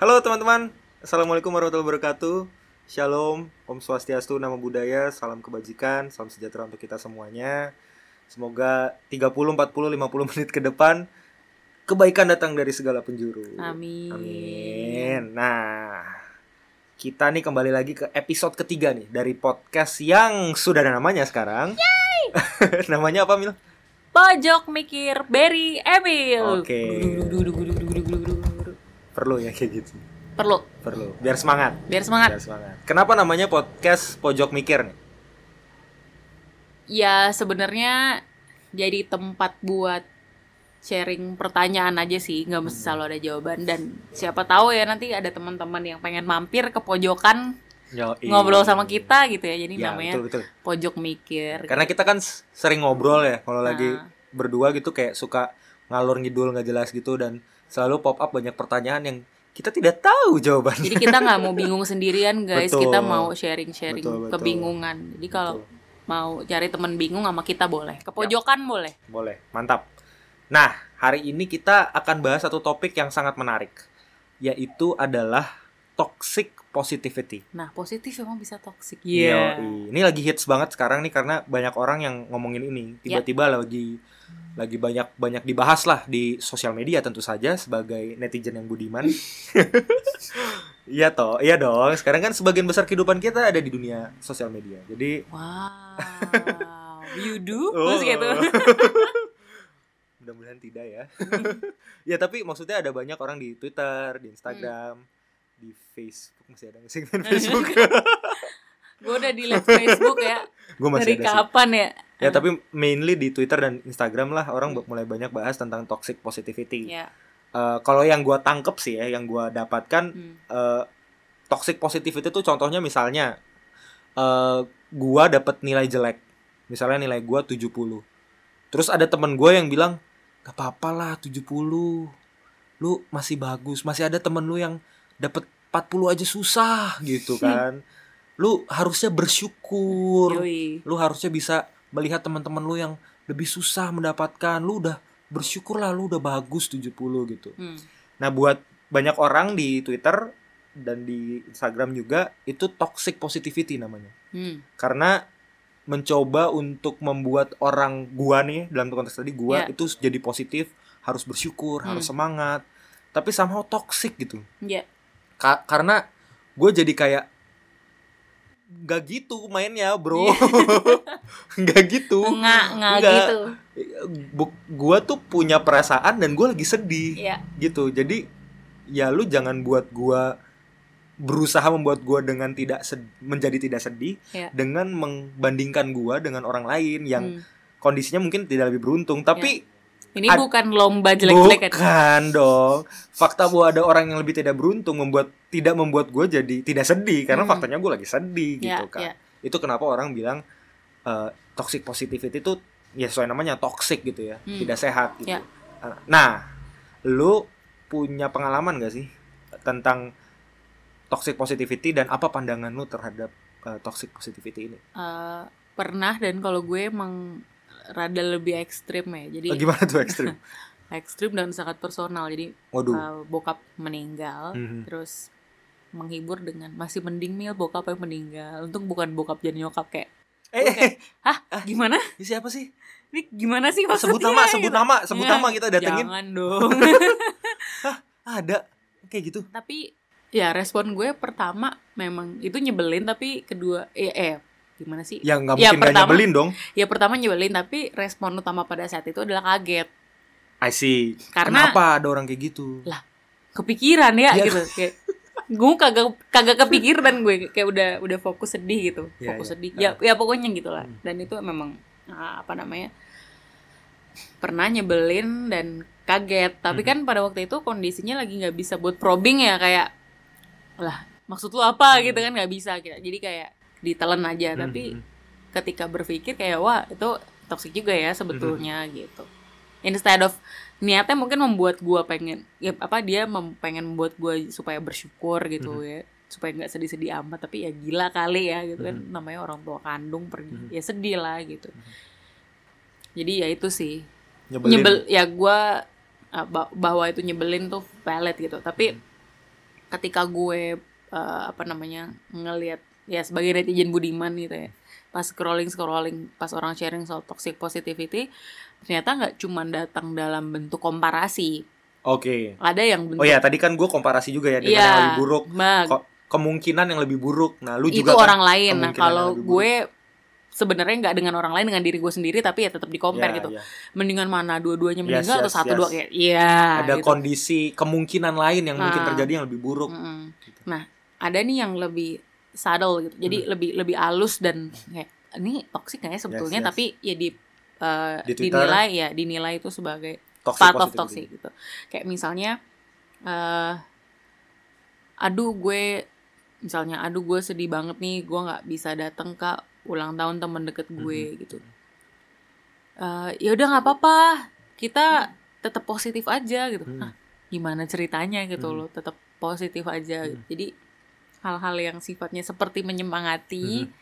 Halo teman-teman, Assalamualaikum warahmatullahi wabarakatuh Shalom, Om Swastiastu, Nama Budaya, Salam Kebajikan, Salam Sejahtera untuk kita semuanya Semoga 30, 40, 50 menit ke depan Kebaikan datang dari segala penjuru Amin. Amin Nah, kita nih kembali lagi ke episode ketiga nih Dari podcast yang sudah ada namanya sekarang Namanya apa Mil? Pojok mikir Berry Emil. Oke. Perlu ya kayak gitu Perlu, Perlu, biar semangat biar semangat. Biar semangat. Kenapa namanya podcast Pojok Mikir nih? Ya sebenarnya jadi tempat buat sharing pertanyaan aja sih, nggak mesti selalu ada jawaban dan siapa tahu ya nanti ada teman-teman yang pengen mampir ke pojokan Yoi. ngobrol sama kita gitu ya. Jadi Ya, namanya betul betul. pojok mikir. Karena kita kan sering ngobrol ya kalau lagi Nah. berdua gitu kayak suka ngalor ngidul nggak jelas gitu dan selalu pop up banyak pertanyaan yang kita tidak tahu jawabannya. Jadi kita nggak mau bingung sendirian guys, Betul. kita mau sharing-sharing Betul, betul. kebingungan. Jadi kalau Betul. mau cari teman bingung sama kita boleh. Ke pojokan boleh. Boleh, mantap. Nah, hari ini kita akan bahas satu topik yang sangat menarik, yaitu adalah toxic positivity. Nah, positif emang bisa toxic. Yoi. Ini lagi hits banget sekarang nih karena banyak orang yang ngomongin ini. Ya. Tiba-tiba lagi lagi banyak banyak dibahas lah di sosial media tentu saja sebagai netizen yang budiman. Iya toh, iya dong. Sekarang kan sebagian besar kehidupan kita ada di dunia sosial media. Jadi Wow. You do? Oh. Terus gitu. mudah-mudahan tidak ya. ya tapi maksudnya ada banyak orang di Twitter, di Instagram, di Facebook masih ada nggak sih Facebook? Gue udah delete Facebook ya. Gue masih Dari ada sih. kapan ya? Ya tapi mainly di Twitter dan Instagram lah orang mulai banyak bahas tentang toxic positivity. Ya. Eh, kalau yang gua tangkep sih ya, yang gua dapatkan Hmm. eh, toxic positivity itu contohnya misalnya eh gua dapet nilai jelek. Misalnya nilai gua 70. Terus ada temen gua yang bilang, "Gak apa-apa lah 70. Lu masih bagus. Masih ada temen lu yang dapet 40 aja susah gitu kan. Lu harusnya bersyukur Yoi. lu harusnya bisa melihat teman-teman lu yang lebih susah mendapatkan lu udah bersyukur lah lu udah bagus 70 gitu Hmm. nah buat banyak orang di Twitter dan di Instagram juga itu toxic positivity namanya Hmm. karena mencoba untuk membuat orang gua nih dalam konteks tadi gua Ya. itu jadi positif harus bersyukur harus Hmm. semangat tapi somehow toxic gitu Ya. Ka- karena gue jadi kayak nggak gitu mainnya bro nggak gitu Nggak, nggak gitu. Bu- gua tuh punya perasaan dan gue lagi sedih Ya. gitu jadi ya lu jangan buat gua berusaha membuat gua dengan tidak sed- menjadi tidak sedih Ya. dengan membandingkan gua dengan orang lain yang Hmm. kondisinya mungkin tidak lebih beruntung tapi Ini Ad- bukan lomba jelek-jelek kan? bukan dong fakta bahwa ada orang yang lebih tidak beruntung membuat tidak membuat gue jadi tidak sedih karena Hmm. faktanya gue lagi sedih Ya, gitu kan ya. itu kenapa orang bilang eh, toxic positivity itu ya sesuai namanya toxic gitu ya Hmm. tidak sehat gitu Ya. nah lu punya pengalaman gak sih tentang toxic positivity dan apa pandangan lu terhadap eh, toxic positivity ini Eh, pernah dan kalau gue emang rada lebih ekstrim ya. Jadi Eh, gimana tuh ekstrim ekstrim dan sangat personal. Jadi waduh eh, bokap meninggal, Mhm. terus menghibur dengan masih mending mil bokap yang meninggal. Untung bukan bokap jadi nyokap kayak eh, eh, Hah? Gimana? ini siapa sih Ini gimana sih maksudnya? sebut nama sebut gitu? nama sebut Ya, nama kita datengin Jangan dong. ada kayak gitu tapi ya respon gue pertama memang itu nyebelin tapi kedua eh, eh gimana sih? ya nggak Ya, mungkin nggak pertama- nyebelin dong Ya pertama nyebelin tapi respon utama pada saat itu adalah kaget. I see Karena- kenapa ada orang kayak gitu Kepikiran ya Iya. gitu kayak gue kagak kagak kepikiran gue kayak udah udah fokus sedih gitu Iya, fokus iya. sedih ya ya pokoknya gitulah Hmm. dan itu memang ah, apa namanya pernah nyebelin dan kaget tapi Mhm. kan pada waktu itu kondisinya lagi nggak bisa buat probing ya kayak lah maksud lu apa Hmm. gitu kan nggak bisa gitu. jadi kayak ditelan aja tapi Hmm. ketika berpikir kayak wah itu toxic juga ya sebetulnya Mhm. gitu instead of niatnya mungkin membuat gua pengen ya apa dia mem- pengen membuat gua supaya bersyukur gitu Mhm. ya supaya nggak sedih-sedih amat tapi ya gila kali ya gitu kan Mhm. namanya orang tua kandung pergi Mhm. ya sedih lah gitu Mhm. jadi ya itu sih nyebelin nyebel ya gua uh, ba- bahwa itu nyebelin tuh valid gitu tapi ketika gue eh, apa namanya ngelihat ya sebagai netizen budiman gitu ya pas scrolling scrolling pas orang sharing soal toxic positivity ternyata nggak cuma datang dalam bentuk komparasi Oke. ada yang bentuk Oh ya, tadi kan gue komparasi juga ya dengan Iya, yang lebih buruk. Ko- kemungkinan yang lebih buruk. Nah, lu itu juga kan orang lain nah kalau gue sebenarnya nggak dengan orang lain dengan diri gue sendiri tapi ya tetap di compare Ya, gitu ya. mendingan mana dua-duanya Yes, meninggal atau yes, satu yes. dua kayak iya Ada gitu. kondisi kemungkinan lain yang mungkin Nah. terjadi yang lebih buruk. Mm-mm. Nah, ada nih yang lebih subtle gitu. Jadi Hmm. lebih lebih halus dan kayak ini toxic nggak ya sebetulnya Yes, yes. tapi ya di eh, Di Twitter. dinilai ya dinilai itu sebagai Toxic part of toxic gitu. Kayak misalnya eh aduh gue misalnya aduh gue sedih banget nih gue nggak bisa datang ke ulang tahun temen deket gue Mhm. gitu. Eh ya udah nggak apa-apa kita tetap positif aja gitu. Hmm. Hah, gimana ceritanya gitu Hmm. loh tetap positif aja Hmm. jadi hal-hal yang sifatnya seperti menyemangati Mhm.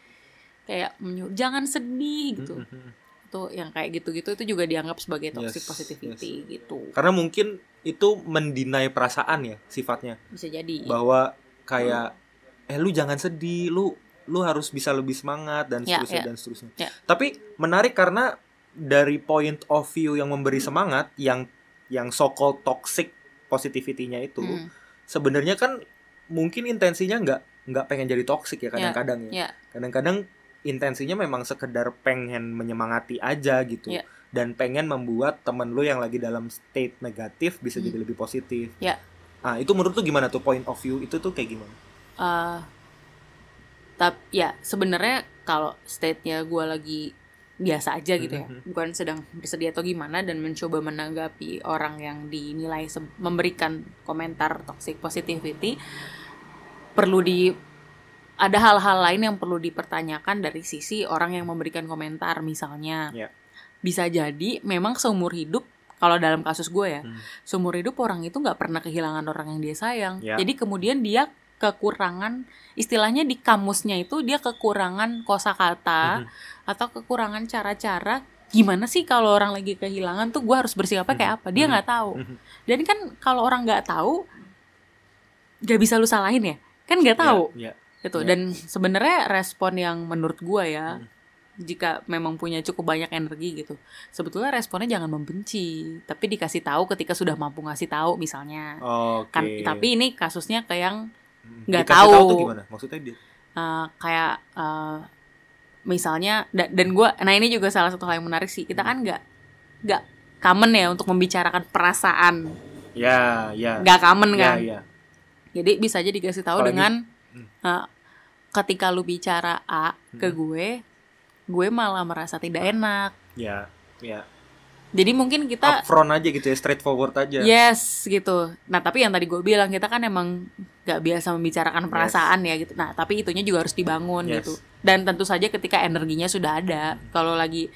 kayak menyu- jangan sedih gitu Mhm. itu yang kayak gitu-gitu itu juga dianggap sebagai toxic Yes, positivity gitu Karena mungkin itu mendinai perasaan ya sifatnya. bisa jadi Bahwa kayak eh lu jangan sedih, lu lu harus bisa lebih semangat dan Ya, seterusnya ya. dan seterusnya. Ya. Tapi menarik karena dari point of view yang memberi semangat yang yang so called toxic positivity-nya itu Hmm, sebenarnya kan mungkin intensinya nggak nggak pengen jadi toxic ya kadang-kadang ya. ya Kadang-kadang intensinya memang sekedar pengen menyemangati aja gitu. Ya. Dan pengen membuat temen lu yang lagi dalam state negatif bisa Hmm. jadi lebih positif. Ya. Ah, itu menurut lu gimana tuh point of view itu tuh kayak gimana? Eh, tapi ya sebenarnya kalau state-nya gue lagi biasa aja gitu ya Mhm. bukan sedang bersedih atau gimana dan mencoba menanggapi orang yang dinilai memberikan komentar toxic positivity perlu di ada hal-hal lain yang perlu dipertanyakan dari sisi orang yang memberikan komentar misalnya Ya. bisa jadi memang seumur hidup kalau dalam kasus gue ya Hmm. seumur hidup orang itu nggak pernah kehilangan orang yang dia sayang Ya. jadi kemudian dia kekurangan istilahnya di kamusnya itu dia kekurangan kosakata Mhm. atau kekurangan cara-cara gimana sih kalau orang lagi kehilangan tuh gue harus bersikapnya kayak apa dia Mhm. nggak tahu Mhm. dan kan kalau orang nggak tahu gak bisa lu salahin ya kan nggak tahu Ya, gitu Ya. dan sebenarnya respon yang menurut gua ya Hmm. jika memang punya cukup banyak energi gitu sebetulnya responnya jangan membenci tapi dikasih tahu ketika sudah mampu ngasih tahu misalnya Oke. kan tapi ini kasusnya ke yang Hmm. Nggak Dikasih tahu. tuh gimana? Maksudnya dia uh, kayak uh, misalnya da- dan gua nah ini juga salah satu hal yang menarik sih kita kan nggak nggak common ya untuk membicarakan perasaan Ya, ya. nggak common Ya, kan ya. Jadi bisa aja dikasih tahu Apalagi- dengan Hmm. uh, ketika lu bicara A ke Hmm. gue, gue malah merasa tidak enak. Ya, ya. Jadi mungkin kita Upfront aja gitu ya, straightforward aja. yes gitu. Nah tapi yang tadi gue bilang kita kan emang gak biasa membicarakan perasaan ya gitu. Nah tapi itunya juga harus dibangun Yes. gitu. Dan tentu saja ketika energinya sudah ada, kalau lagi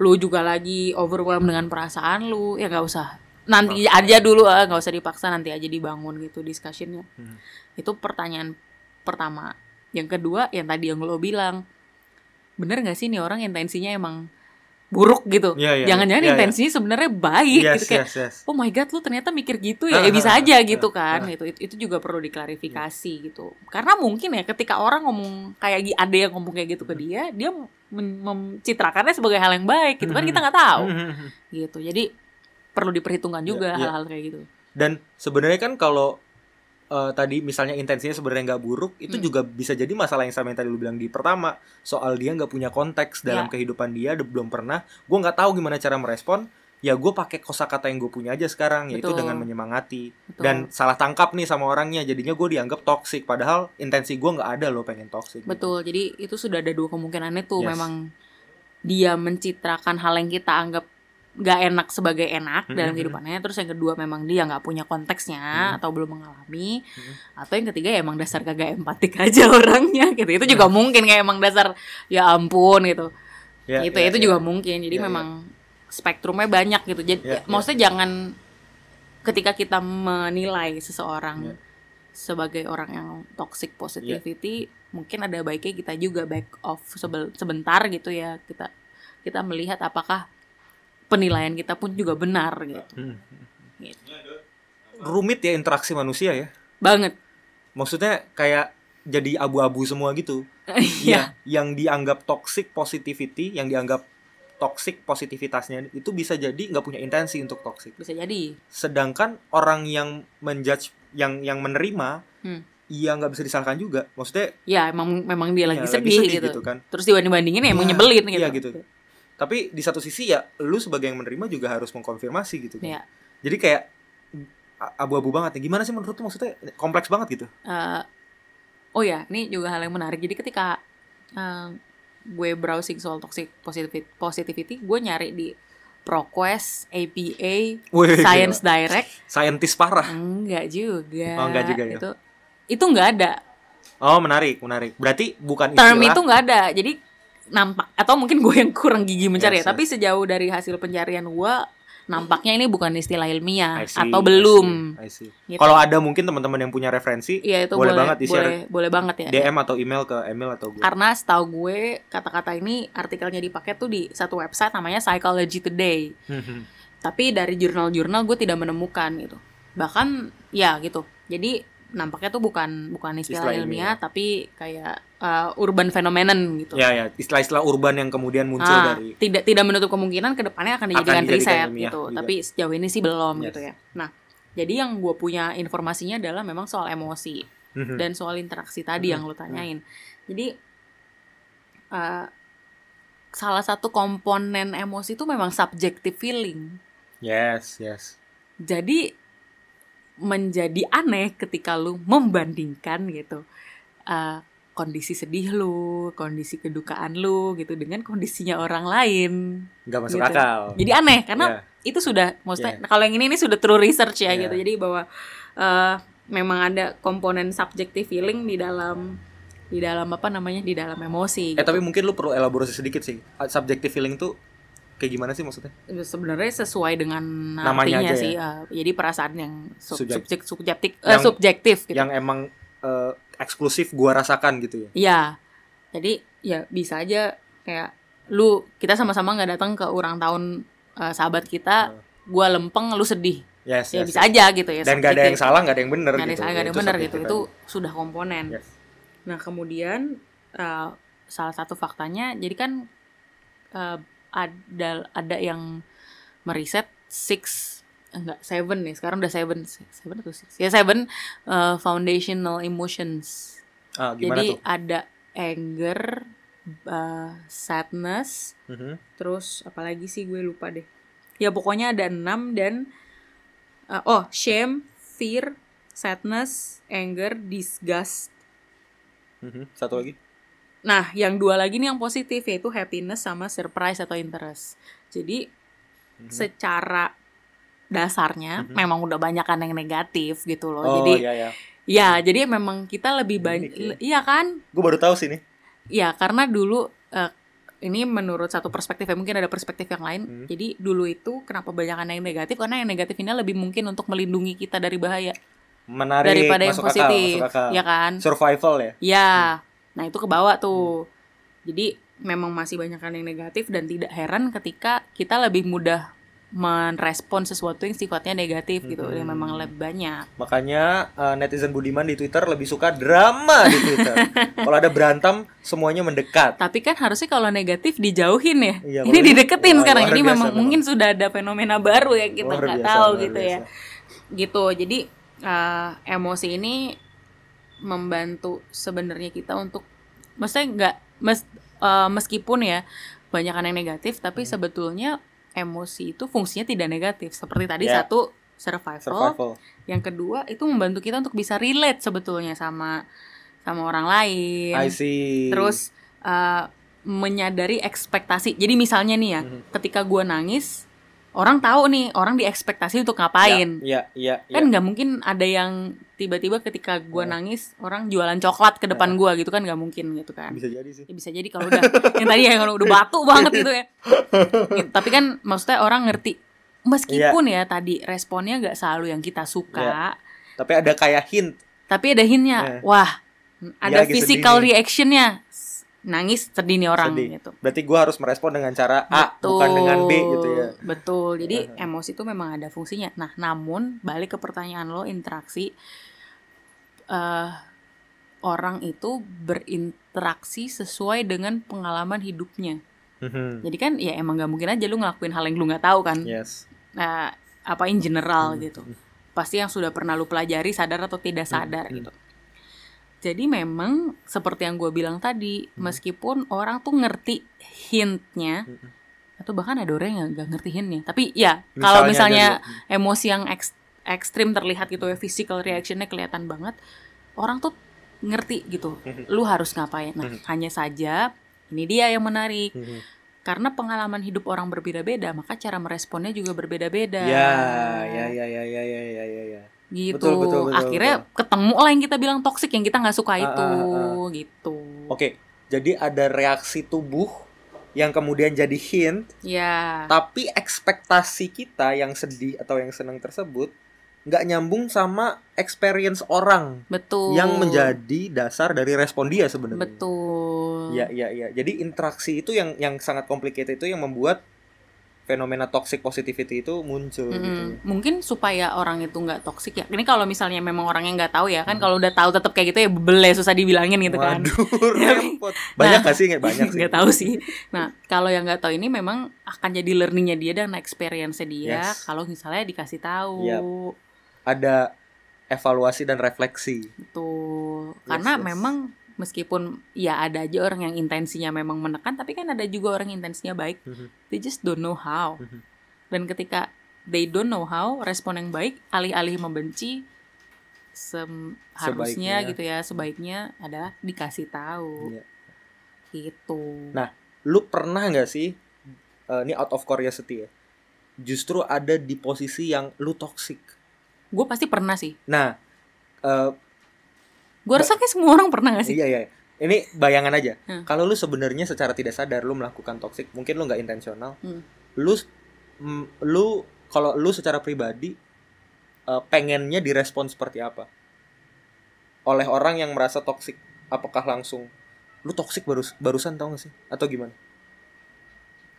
lu juga lagi overwhelmed dengan perasaan lu, ya nggak usah nanti aja dulu ah nggak usah dipaksa nanti aja dibangun gitu discussionnya. Hmm. Itu pertanyaan pertama. Yang kedua yang tadi yang lo bilang, bener nggak sih nih orang intensinya emang buruk gitu? Iya, iya, Jangan-jangan iya, iya. intensinya sebenarnya baik Yes, gitu kayak yes, yes. oh my god lu ternyata mikir gitu ya, Ah, ya bisa ah, aja ah, gitu kan ah. itu, itu itu juga perlu diklarifikasi gitu karena mungkin ya ketika orang ngomong kayak ada yang ngomong kayak gitu ke dia dia men- mencitrakannya sebagai hal yang baik gitu kan kita nggak tahu gitu jadi perlu diperhitungkan juga Iya, iya. hal-hal kayak gitu Dan sebenarnya kan kalau eh, tadi misalnya intensinya sebenarnya nggak buruk, itu Hmm. juga bisa jadi masalah yang sama yang tadi lu bilang di pertama, soal dia nggak punya konteks dalam Ya. kehidupan dia, belum pernah. Gue nggak tahu gimana cara merespon. Ya gue pakai kosakata yang gue punya aja sekarang, yaitu Betul. dengan menyemangati. Betul. Dan salah tangkap nih sama orangnya, jadinya gue dianggap toxic. Padahal intensi gue nggak ada loh pengen toxic. betul jadi itu sudah ada dua kemungkinannya tuh Yes. memang dia mencitrakan hal yang kita anggap nggak enak sebagai enak dalam Mhm. kehidupannya terus yang kedua memang dia nggak punya konteksnya Mhm. atau belum mengalami Mhm. atau yang ketiga ya emang dasar kagak empatik aja orangnya gitu itu juga mungkin kayak emang dasar ya ampun gitu Ya, itu ya, itu ya. juga mungkin jadi Ya, ya. memang spektrumnya banyak gitu jadi Ya, ya. maksudnya jangan ketika kita menilai seseorang Ya. sebagai orang yang toxic positivity mungkin ada baiknya kita juga back off sebentar gitu ya kita kita melihat apakah penilaian kita pun juga benar gitu, Hmm. Gitu. Rumit ya interaksi manusia ya. banget maksudnya kayak jadi abu-abu semua gitu Iya. Iya, yang dianggap toxic positivity, yang dianggap toxic positivitasnya itu bisa jadi nggak punya intensi untuk toxic. Bisa jadi. Sedangkan orang yang menjudge, yang yang menerima, Hmm. iya nggak bisa disalahkan juga. Maksudnya, Ya, emang memang dia lagi ya, sedih, gitu. kan. Terus dibanding-bandingin ya emang Iya, nyebelin gitu. Iya gitu. Tapi di satu sisi ya, lu sebagai yang menerima juga harus mengkonfirmasi gitu. Kan. Iya. Jadi kayak abu-abu banget. nih. Gimana sih menurut lu maksudnya kompleks banget gitu? Eh, oh ya, ini juga hal yang menarik. Jadi ketika eh, gue browsing soal toxic positivity, positivity gue nyari di ProQuest, APA, Wih, Science gila. Direct, Scientist parah. enggak juga. Oh, enggak juga ya? Itu itu enggak ada. Oh menarik, menarik. Berarti bukan Term istilah. itu enggak ada. Jadi nampak atau mungkin gue yang kurang gigi mencari Yes, ya, tapi sejauh dari hasil pencarian gue nampaknya ini bukan istilah ilmiah I see, atau I belum. see, I see. Gitu. Kalau ada mungkin teman-teman yang punya referensi, Iya itu boleh boleh banget di-share boleh, boleh banget ya. DM atau email ke Emil atau gue. Karena setahu gue kata-kata ini artikelnya dipakai tuh di satu website namanya Psychology Today. Tapi dari jurnal-jurnal gue tidak menemukan gitu. Bahkan ya gitu. Jadi nampaknya tuh bukan bukan istilah, Istilah ilmiah, ilmiah. tapi kayak uh, urban phenomenon gitu. ya ya, istilah-istilah urban yang kemudian muncul Ah, dari tidak tidak menutup kemungkinan ke depannya akan dijadikan dijadikan riset ilmiah gitu. juga. Tapi sejauh ini sih belum Yes. gitu ya. Nah, jadi yang gue punya informasinya adalah memang soal emosi Mhm. dan soal interaksi tadi yang Hmm, lo tanyain. Jadi uh, salah satu komponen emosi itu memang subjective feeling. Yes, yes. Jadi menjadi aneh ketika lu membandingkan gitu uh, kondisi sedih lu, kondisi kedukaan lu gitu dengan kondisinya orang lain. Nggak masuk Gitu. akal. Jadi aneh karena Ya. itu sudah maksudnya kalau yang ini ini sudah true research ya Yeah. gitu. Jadi bahwa uh, memang ada komponen subjective feeling di dalam di dalam apa namanya di dalam emosi. Eh gitu. tapi mungkin lu perlu elaborasi sedikit sih. Subjective feeling tuh kayak gimana sih maksudnya? sebenarnya sesuai dengan Namanya artinya aja sih ya? uh, jadi perasaan yang sub, Subjek- subjek, subjektif eh, Yang- subjektif gitu Yang emang eh, eksklusif gua rasakan gitu ya. Iya jadi ya bisa aja kayak lu kita sama-sama nggak datang ke ulang tahun uh, sahabat kita Hmm. gua lempeng lu sedih Yes, ya yes, bisa yes. aja gitu ya Dan gak ada yang subjektif. salah, gak ada yang bener nggak ada yang gitu. salah ada yang benar gitu subjektif itu sudah komponen Yes. Nah, kemudian uh, salah satu faktanya, jadi kan uh, ada ada yang meriset six enggak seven nih sekarang udah seven seven atau six ya seven uh, foundational emotions Ah, gimana jadi tuh? ada anger uh, sadness Mhm. terus apalagi sih gue lupa deh ya pokoknya ada enam dan uh, oh shame fear sadness anger disgust Mhm. Satu lagi. Nah, yang dua lagi nih yang positif yaitu happiness sama surprise atau interest. Jadi Mhm. secara dasarnya Mhm. memang udah banyak kan yang negatif gitu loh. Oh jadi iya ya. ya, jadi memang kita lebih banyak ya. iya kan? Gue baru tahu sih nih. Iya, karena dulu eh, ini menurut satu perspektif ya mungkin ada perspektif yang lain. Hmm. Jadi dulu itu kenapa banyak yang negatif karena yang negatif ini lebih mungkin untuk melindungi kita dari bahaya Menarik. daripada yang masuk akal, positif, masuk akal. ya kan? Survival ya. Ya, nah itu kebawa tuh. Jadi memang masih banyak kan yang negatif dan tidak heran ketika kita lebih mudah merespon sesuatu yang sifatnya negatif gitu, yang memang lebih banyak. Makanya eh, netizen Budiman di Twitter lebih suka drama di Twitter. Kalau ada berantem semuanya mendekat. Tapi kan harusnya kalau negatif dijauhin ya. Iya, Ini dideketin Wah, sekarang. biasa memang memang. mungkin sudah ada fenomena baru ya kita nggak tahu gitu ya. biasa. Gitu. Jadi eh, emosi ini membantu sebenarnya kita untuk maksudnya nggak mes, eh, meskipun ya banyak yang negatif tapi Hmm. sebetulnya emosi itu fungsinya tidak negatif seperti tadi Ya. satu survival, Survival. yang kedua itu membantu kita untuk bisa relate sebetulnya sama sama orang lain I see. terus uh, menyadari ekspektasi jadi misalnya nih ya Mhm. ketika gua nangis orang tahu nih orang diekspektasi untuk ngapain Ya, ya, ya. kan nggak mungkin ada yang tiba-tiba ketika gua Oh. nangis orang jualan coklat ke depan gua gitu kan nggak mungkin gitu kan Bisa jadi sih. Ya, bisa jadi kalau udah yang tadi ya kalau udah batu banget gitu ya Gitu. tapi kan maksudnya orang ngerti meskipun Iya. ya tadi responnya nggak selalu yang kita suka Tapi ada kayak hint. tapi ada hintnya Iya. wah ada sedih physical reactionnya nangis sedih nih orang Sedih. gitu Berarti gue harus merespon dengan cara A, bukan dengan B gitu ya. Betul. Jadi Aha. emosi itu memang ada fungsinya. Nah, namun balik ke pertanyaan lo interaksi eh, orang itu berinteraksi sesuai dengan pengalaman hidupnya. Mhm. Jadi kan ya emang gak mungkin aja lu ngelakuin hal yang lu nggak tahu kan. Yes. Nah, apa in general Hmm. gitu. Pasti yang sudah pernah lu pelajari sadar atau tidak sadar hmm. gitu. Jadi memang seperti yang gue bilang tadi, hmm. meskipun orang tuh ngerti hintnya, hmm. atau bahkan ada orang yang gak ngerti hintnya. Tapi ya kalau misalnya emosi yang ek, ekstrim terlihat gitu ya, physical reactionnya kelihatan banget, orang tuh ngerti gitu. Lu harus ngapain? Nah, hmm. hanya saja ini dia yang menarik. Hmm karena pengalaman hidup orang berbeda-beda maka cara meresponnya juga berbeda-beda. Ya, ya, ya, ya, ya, ya, ya, ya gitu. Betul, betul, betul, akhirnya ketemu lah yang kita bilang toksik yang kita nggak suka Ah, itu ah, gitu. Oke, jadi ada reaksi tubuh yang kemudian jadi hint, ya tapi ekspektasi kita yang sedih atau yang senang tersebut nggak nyambung sama experience orang betul. yang menjadi dasar dari respon dia sebenarnya. betul. Ya, ya, ya. Jadi interaksi itu yang yang sangat complicated itu yang membuat fenomena toxic positivity itu muncul Mm-mm. gitu. mungkin supaya orang itu nggak toksik ya ini kalau misalnya memang orangnya nggak tahu ya Hmm. kan kalau udah tahu tetap kayak gitu ya bebel ya susah dibilangin gitu kan Waduh, repot. Banyak Nah, gak sih? Nggak banyak sih. nggak tahu sih nah kalau yang nggak tahu ini memang akan jadi learningnya dia dan experience dia Yes. kalau misalnya dikasih tahu Yap. Ada evaluasi dan refleksi. Betul. Yes, Karena yes. memang meskipun ya ada aja orang yang intensinya memang menekan, tapi kan ada juga orang yang intensinya baik. Mhm. They just don't know how. Mhm. Dan ketika they don't know how, respon yang baik alih-alih membenci sem- harusnya Sebaiknya. gitu ya, sebaiknya adalah dikasih tahu. Iya. Gitu. Nah, Lu pernah nggak sih? eh, ini out of curiosity ya. Justru ada di posisi yang lu toxic. Gue pasti pernah sih. Nah, eh, Gue rasa kayak semua orang pernah gak sih? iya iya. Ini bayangan aja. Hmm. Kalau lu sebenarnya secara tidak sadar lu melakukan toxic, mungkin lu nggak intensional. Hmm. Lu lu kalau lu secara pribadi eh, pengennya direspon seperti apa? Oleh orang yang merasa toxic, apakah langsung lu toxic baru barusan tau gak sih? Atau gimana?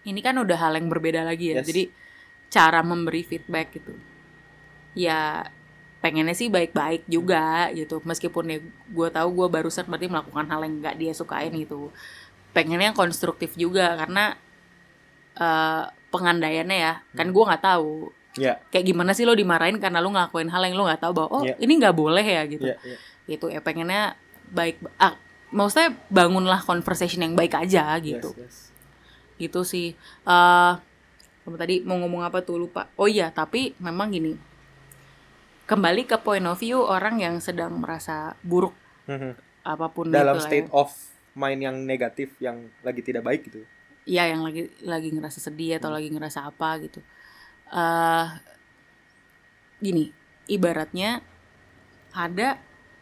ini kan udah hal yang berbeda lagi ya. Yes. Jadi cara memberi feedback gitu. Ya pengennya sih baik-baik juga gitu. Meskipun ya gue tahu gue barusan berarti melakukan hal yang nggak dia sukain gitu. Pengennya yang konstruktif juga karena eh pengandaiannya ya. Kan gue nggak tahu Ya, kayak gimana sih lo dimarahin karena lo ngelakuin hal yang lo nggak tahu bahwa oh Iya. ini nggak boleh ya gitu. ya, ya. Gitu ya pengennya baik ah, maksudnya bangunlah conversation yang baik aja gitu Yes, yes. gitu sih eh kamu tadi mau ngomong apa tuh lupa oh iya tapi memang gini kembali ke point of view orang yang sedang merasa buruk Mhm. apa pun Dalam itu lah state ya. of mind yang negatif yang lagi tidak baik gitu. Iya, yang lagi lagi ngerasa sedih atau lagi ngerasa apa gitu eh gini ibaratnya ada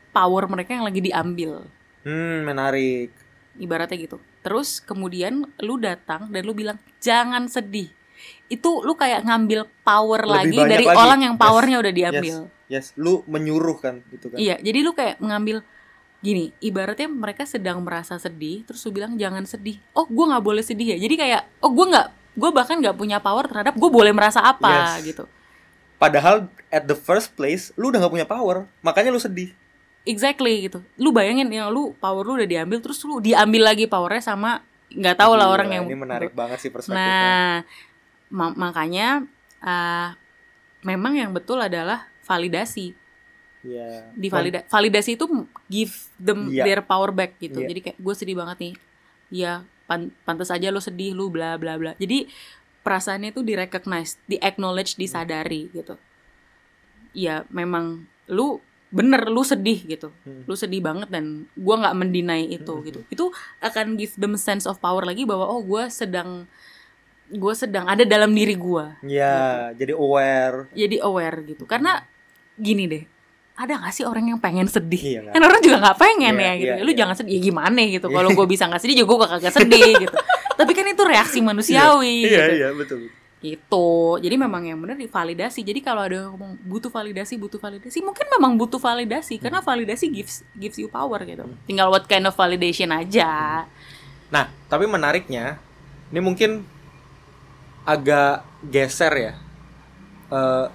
power mereka yang lagi diambil Hmm, menarik. ibaratnya gitu. Terus kemudian lu datang dan lu bilang jangan sedih. Itu lu kayak ngambil power Lebih lagi dari lagi. orang yang Yes. powernya udah diambil. Yes, lu menyuruh kan itu kan. Iya, jadi lu kayak mengambil gini, ibaratnya mereka sedang merasa sedih, terus lu bilang jangan sedih. Oh, gua nggak boleh sedih ya. Jadi kayak, oh gua nggak, gua bahkan nggak punya power terhadap gue boleh merasa apa Yes. gitu. Padahal at the first place lu udah gak punya power, makanya lu sedih. Exactly gitu. Lu bayangin yang lu power lu udah diambil, terus lu diambil lagi powernya sama nggak tahu lah orang yang ini menarik banget sih perspektifnya. Nah, ma- makanya uh, memang yang betul adalah validasi. Iya. Di valida- validasi itu give them Iya. their power back gitu. Iya. Jadi kayak gue sedih banget nih. Ya, pan pantas aja lo sedih lu bla bla bla. Jadi perasaannya itu di recognize, di acknowledge, disadari gitu. Ya, memang lu bener lu sedih gitu Hmm. lu sedih banget dan gua nggak mendinai itu Hmm. gitu itu akan give them sense of power lagi bahwa oh gua sedang gue sedang ada dalam diri gua. Iya, jadi aware. jadi aware gitu. Karena gini deh ada gak sih orang yang pengen sedih? Iya, kan orang juga nggak pengen Iya, ya gitu. iya, lu iya. jangan sedih ya gimana gitu? Kalau gue bisa nggak sedih juga gue kagak sedih gitu. Tapi kan itu reaksi manusiawi Iya, gitu. iya, betul. gitu. Jadi memang yang benar divalidasi jadi kalau ada yang ngomong butuh validasi butuh validasi mungkin memang butuh validasi. Karena Hmm. validasi gives gives you power gitu. Tinggal what kind of validation aja. Nah, tapi menariknya, ini mungkin agak geser ya. Eh,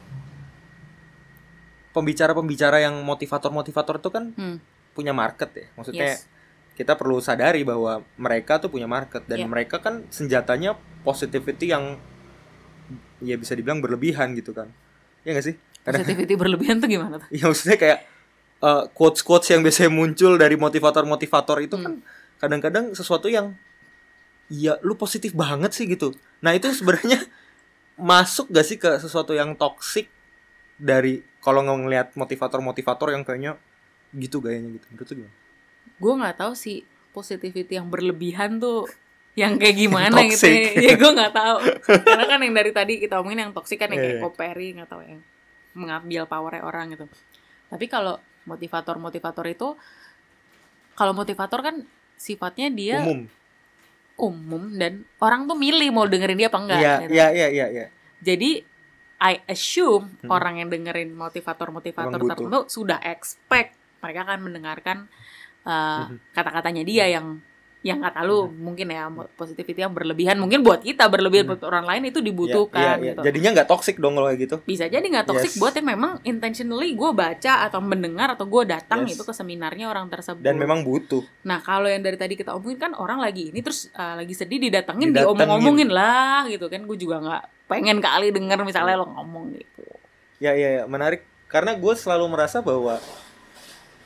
pembicara-pembicara yang motivator-motivator itu kan Hmm. punya market ya. Maksudnya Yes. kita perlu sadari bahwa mereka tuh punya market dan Iya. mereka kan senjatanya positivity yang ya bisa dibilang berlebihan gitu kan. Ya gak sih? Kadang Positivity berlebihan tuh gimana tuh? ya maksudnya kayak uh, quotes-quotes yang biasanya muncul dari motivator-motivator itu Hmm. kan kadang-kadang sesuatu yang ya lu positif banget sih gitu. Nah, itu sebenarnya masuk gak sih ke sesuatu yang toksik dari kalau ngelihat motivator-motivator yang kayaknya gitu gayanya gitu. Menurut gimana? Gue nggak tahu sih positivity yang berlebihan tuh yang kayak gimana gitu Toxic. ya gue nggak tahu karena kan yang dari tadi kita omongin yang toksik kan yang Iya, kayak iya. koperi nggak tahu yang mengambil powernya orang gitu tapi kalau motivator motivator itu kalau motivator kan sifatnya dia Umum. Umum dan orang tuh milih mau dengerin dia apa enggak Iya, gitu. iya, iya, iya, iya. Jadi I assume Hmm. orang yang dengerin motivator-motivator tertentu sudah expect mereka akan mendengarkan uh, Mhm. kata-katanya dia yang yang kata lu mungkin ya positivity yang berlebihan mungkin buat kita berlebihan Hmm. buat orang lain itu Iya, dibutuhkan iya, iya. gitu. Jadinya nggak toxic dong kalau kayak gitu. Bisa jadi nggak toxic Yes. buat yang memang intentionally gue baca atau mendengar atau gue datang Yes. itu ke seminarnya orang tersebut. Dan memang butuh. Nah kalau yang dari tadi kita omongin kan orang lagi ini terus uh, lagi sedih didatengin, Didatengin. diomong-omongin lah gitu kan gue juga nggak pengen kali denger misalnya lo ngomong gitu. Ya, ya, ya, menarik. Karena gue selalu merasa bahwa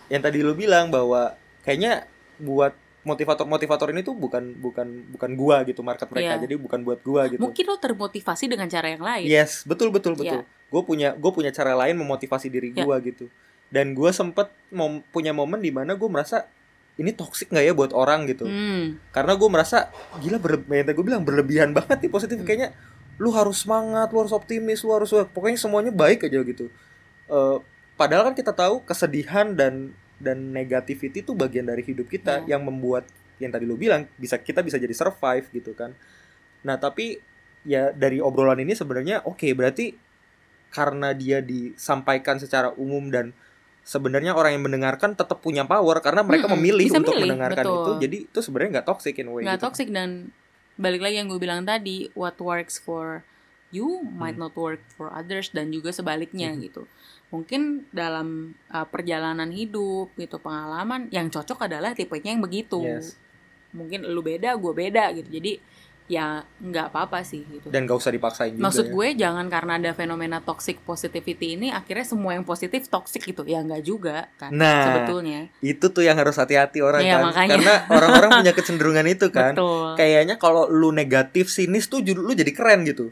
yang tadi lu bilang bahwa kayaknya buat motivator-motivator ini tuh bukan bukan bukan gua gitu market mereka. Iya. Jadi bukan buat gua gitu. Mungkin lo termotivasi dengan cara yang lain. Yes, betul betul Iya. betul. Gue punya gue punya cara lain memotivasi diri Iya. gua gitu. Dan gue sempet mom- punya momen di mana gue merasa ini toxic nggak ya buat orang gitu. Hmm. Karena gue merasa gila berle- yang tadi gue bilang berlebihan banget nih positif Hmm. kayaknya lu harus semangat, lu harus optimis, lu harus pokoknya semuanya baik aja gitu. Eh, padahal kan kita tahu kesedihan dan dan negativity itu bagian dari hidup kita Ya. yang membuat yang tadi lu bilang bisa kita bisa jadi survive gitu kan. Nah, tapi ya dari obrolan ini sebenarnya oke berarti karena dia disampaikan secara umum dan sebenarnya orang yang mendengarkan tetap punya power karena mereka Mm-mm, memilih untuk milih, mendengarkan betul. itu. Jadi itu sebenarnya nggak toxic in a way Nggak gitu. toxic dan balik lagi yang gue bilang tadi, what works for you might Hmm. not work for others dan juga sebaliknya Hmm. gitu. Mungkin dalam uh, perjalanan hidup gitu pengalaman yang cocok adalah tipenya yang begitu. Yes. Mungkin lu beda, gue beda gitu. Jadi ya nggak apa-apa sih gitu. Dan gak usah dipaksain juga Maksud ya. gue jangan karena ada fenomena toxic positivity ini akhirnya semua yang positif toxic gitu. Ya nggak juga kan Nah, sebetulnya. itu tuh yang harus hati-hati orang Iya, kan. makanya. Karena orang-orang punya kecenderungan itu kan. Betul. Kayaknya kalau lu negatif sinis tuh lu jadi keren gitu.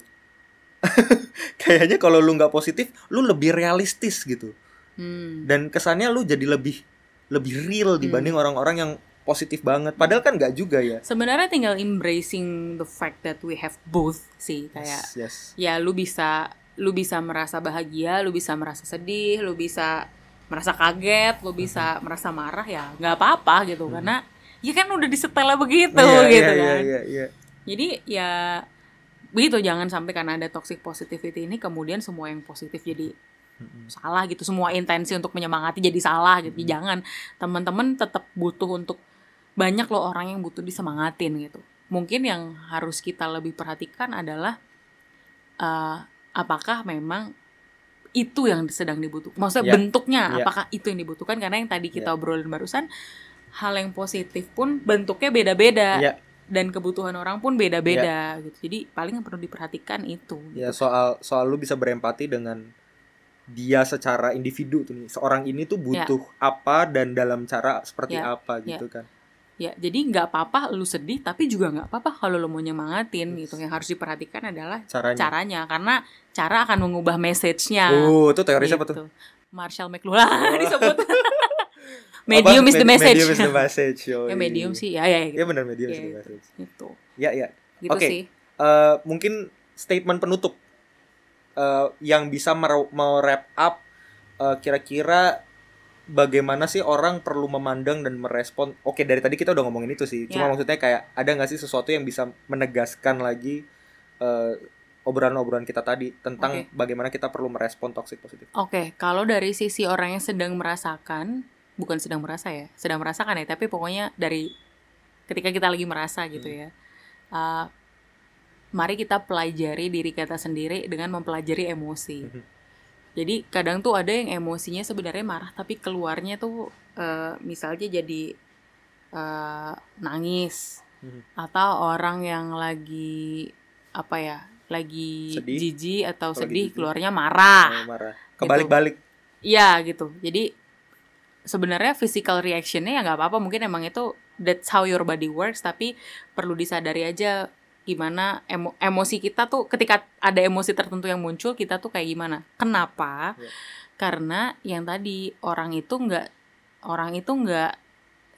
Kayaknya kalau lu nggak positif, lu lebih realistis gitu. Hmm. Dan kesannya lu jadi lebih lebih real dibanding orang-orang yang positif banget. Padahal kan nggak juga ya. Sebenarnya tinggal embracing the fact that we have both sih kayak Yes, yes. ya lu bisa lu bisa merasa bahagia, lu bisa merasa sedih, lu bisa merasa kaget, lu bisa merasa marah ya nggak apa-apa gitu Hmm. karena ya kan udah disetelnya begitu Iya, gitu iya, kan. Iya, iya, iya. Jadi ya begitu jangan sampai karena ada toxic positivity ini kemudian semua yang positif jadi Mm-mm. salah gitu semua intensi untuk menyemangati jadi salah gitu Hmm. jangan teman-teman tetap butuh untuk banyak loh orang yang butuh disemangatin gitu mungkin yang harus kita lebih perhatikan adalah eh, apakah memang itu yang sedang dibutuhkan maksudnya Ya. bentuknya Ya. apakah itu yang dibutuhkan karena yang tadi kita Ya. obrolin barusan hal yang positif pun bentuknya beda-beda Ya. Dan kebutuhan orang pun beda-beda gitu jadi paling yang perlu diperhatikan itu Ya gitu. soal soal lu bisa berempati dengan dia secara individu tuh nih. Seorang ini tuh butuh apa dan dalam cara seperti Ya, apa gitu kan. Ya, jadi nggak apa-apa lu sedih, tapi juga nggak apa-apa kalau lu mau nyemangatin gitu. Yang harus diperhatikan adalah Caranya. caranya, karena cara akan mengubah message-nya. Oh, itu teori siapa tuh? gitu. Marshall McLuhan Oh. disebut. Medium Apa? is the message. Medium is the message. ya medium sih, ya ya Ya gitu. benar medium is Ya, the itu. message. Gitu. Ya ya. Gitu Oke. sih. Eh, mungkin statement penutup eh, yang bisa mau wrap up eh, kira-kira bagaimana sih orang perlu memandang dan merespon oke dari tadi kita udah ngomongin itu sih cuma Ya. maksudnya kayak ada nggak sih sesuatu yang bisa menegaskan lagi eh, obrolan-obrolan kita tadi tentang Oke. bagaimana kita perlu merespon toxic positif Oke, kalau dari sisi orang yang sedang merasakan, bukan sedang merasa ya, sedang merasakan ya, tapi pokoknya dari ketika kita lagi merasa gitu Hmm. ya, uh, mari kita pelajari diri kita sendiri dengan mempelajari emosi. Mhm. Jadi kadang tuh ada yang emosinya sebenarnya marah tapi keluarnya tuh eh, misalnya jadi eh, nangis Mhm. atau orang yang lagi apa ya lagi Sedih. jijik atau Lagi sedih keluarnya marah. Oh, marah kebalik-balik Iya gitu. Jadi sebenarnya physical reactionnya ya nggak apa-apa. Mungkin emang itu that's how your body works. Tapi perlu disadari aja gimana emo- emosi kita tuh ketika ada emosi tertentu yang muncul kita tuh kayak gimana. Kenapa? Iya. Karena yang tadi orang itu nggak orang itu nggak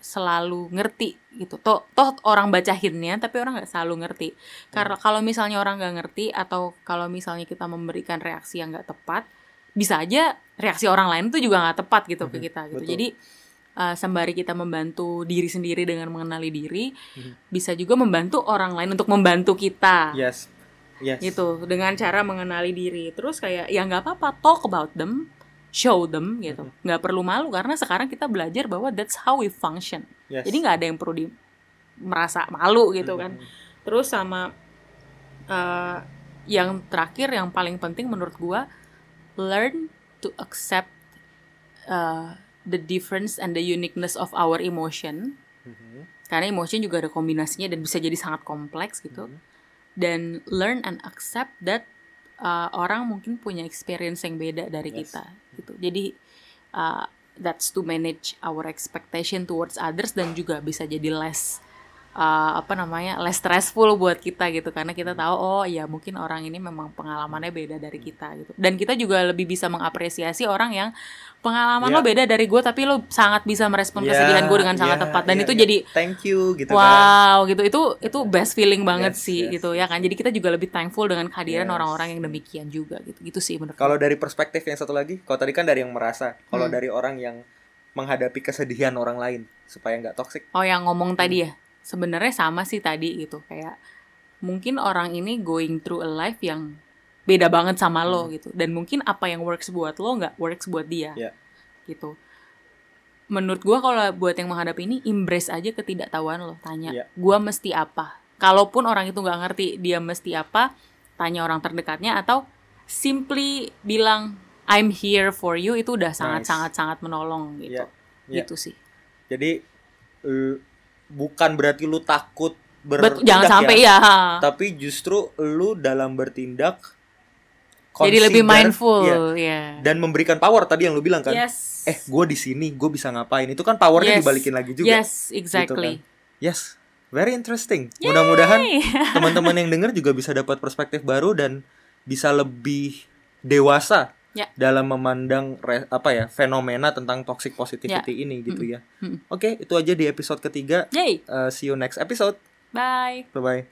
selalu ngerti gitu. Toh, toh orang baca hintnya tapi orang nggak selalu ngerti. Karena kalau misalnya orang nggak ngerti atau kalau misalnya kita memberikan reaksi yang nggak tepat, bisa aja reaksi orang lain itu juga nggak tepat gitu ke Mhm, kita gitu. betul. Jadi uh, sembari kita membantu diri sendiri dengan mengenali diri, Mhm. bisa juga membantu orang lain untuk membantu kita. yes yes Gitu dengan cara mengenali diri. Terus kayak ya nggak apa-apa talk about them, show them gitu. Mhm. Nggak perlu malu karena sekarang kita belajar bahwa that's how we function. yes. Jadi nggak ada yang perlu di merasa malu gitu kan. Mhm. Terus sama eh, yang terakhir yang paling penting menurut gua learn to accept uh, the difference and the uniqueness of our emotion. Mhm. Karena emotion juga ada kombinasinya dan bisa jadi sangat kompleks gitu. Mhm. Dan learn and accept that uh, orang mungkin punya experience yang beda dari Yes. kita gitu. Jadi uh, that's to manage our expectation towards others dan juga bisa jadi less uh, apa namanya less stressful buat kita gitu. Karena kita tahu oh ya mungkin orang ini memang pengalamannya beda dari kita gitu. Dan kita juga lebih bisa mengapresiasi orang yang pengalaman Ya. lo beda dari gue tapi lo sangat bisa merespon Ya, kesedihan gue dengan sangat ya, tepat. Dan ya, itu ya. jadi thank you gitu kan. Wow gitu. Itu itu best feeling banget Yes, sih yes, gitu ya kan. jadi kita juga lebih thankful dengan kehadiran Yes. orang-orang yang demikian juga gitu. Gitu sih menurut kalau dari perspektif yang satu lagi kalau tadi kan dari yang merasa kalau Hmm. dari orang yang menghadapi kesedihan orang lain supaya nggak toxic. Oh yang ngomong tadi Hmm. ya sebenarnya sama sih tadi gitu kayak mungkin orang ini going through a life yang beda banget sama lo Hmm. gitu dan mungkin apa yang works buat lo nggak works buat dia Ya. gitu menurut gua kalau buat yang menghadapi ini embrace aja ketidaktahuan lo tanya Ya. gua mesti apa kalaupun orang itu nggak ngerti dia mesti apa tanya orang terdekatnya atau simply bilang I'm here for you itu udah sangat Nice. sangat sangat menolong gitu Ya. Ya. gitu sih jadi l- bukan berarti lu takut bertindak jangan sampai ya, tapi justru lu dalam bertindak jadi lebih mindful ya. dan memberikan power tadi yang lu bilang kan Yes. eh gue di sini gue bisa ngapain itu kan powernya Yes. dibalikin lagi juga Yes, exactly. yes very interesting mudah-mudahan teman-teman yang dengar juga bisa dapat perspektif baru dan bisa lebih dewasa yeah. dalam memandang re, apa ya fenomena tentang toxic positivity yeah. ini gitu hmm. ya. Hmm. Oke, okay, itu aja di episode ketiga. Uh, see you next episode. Bye. Bye bye.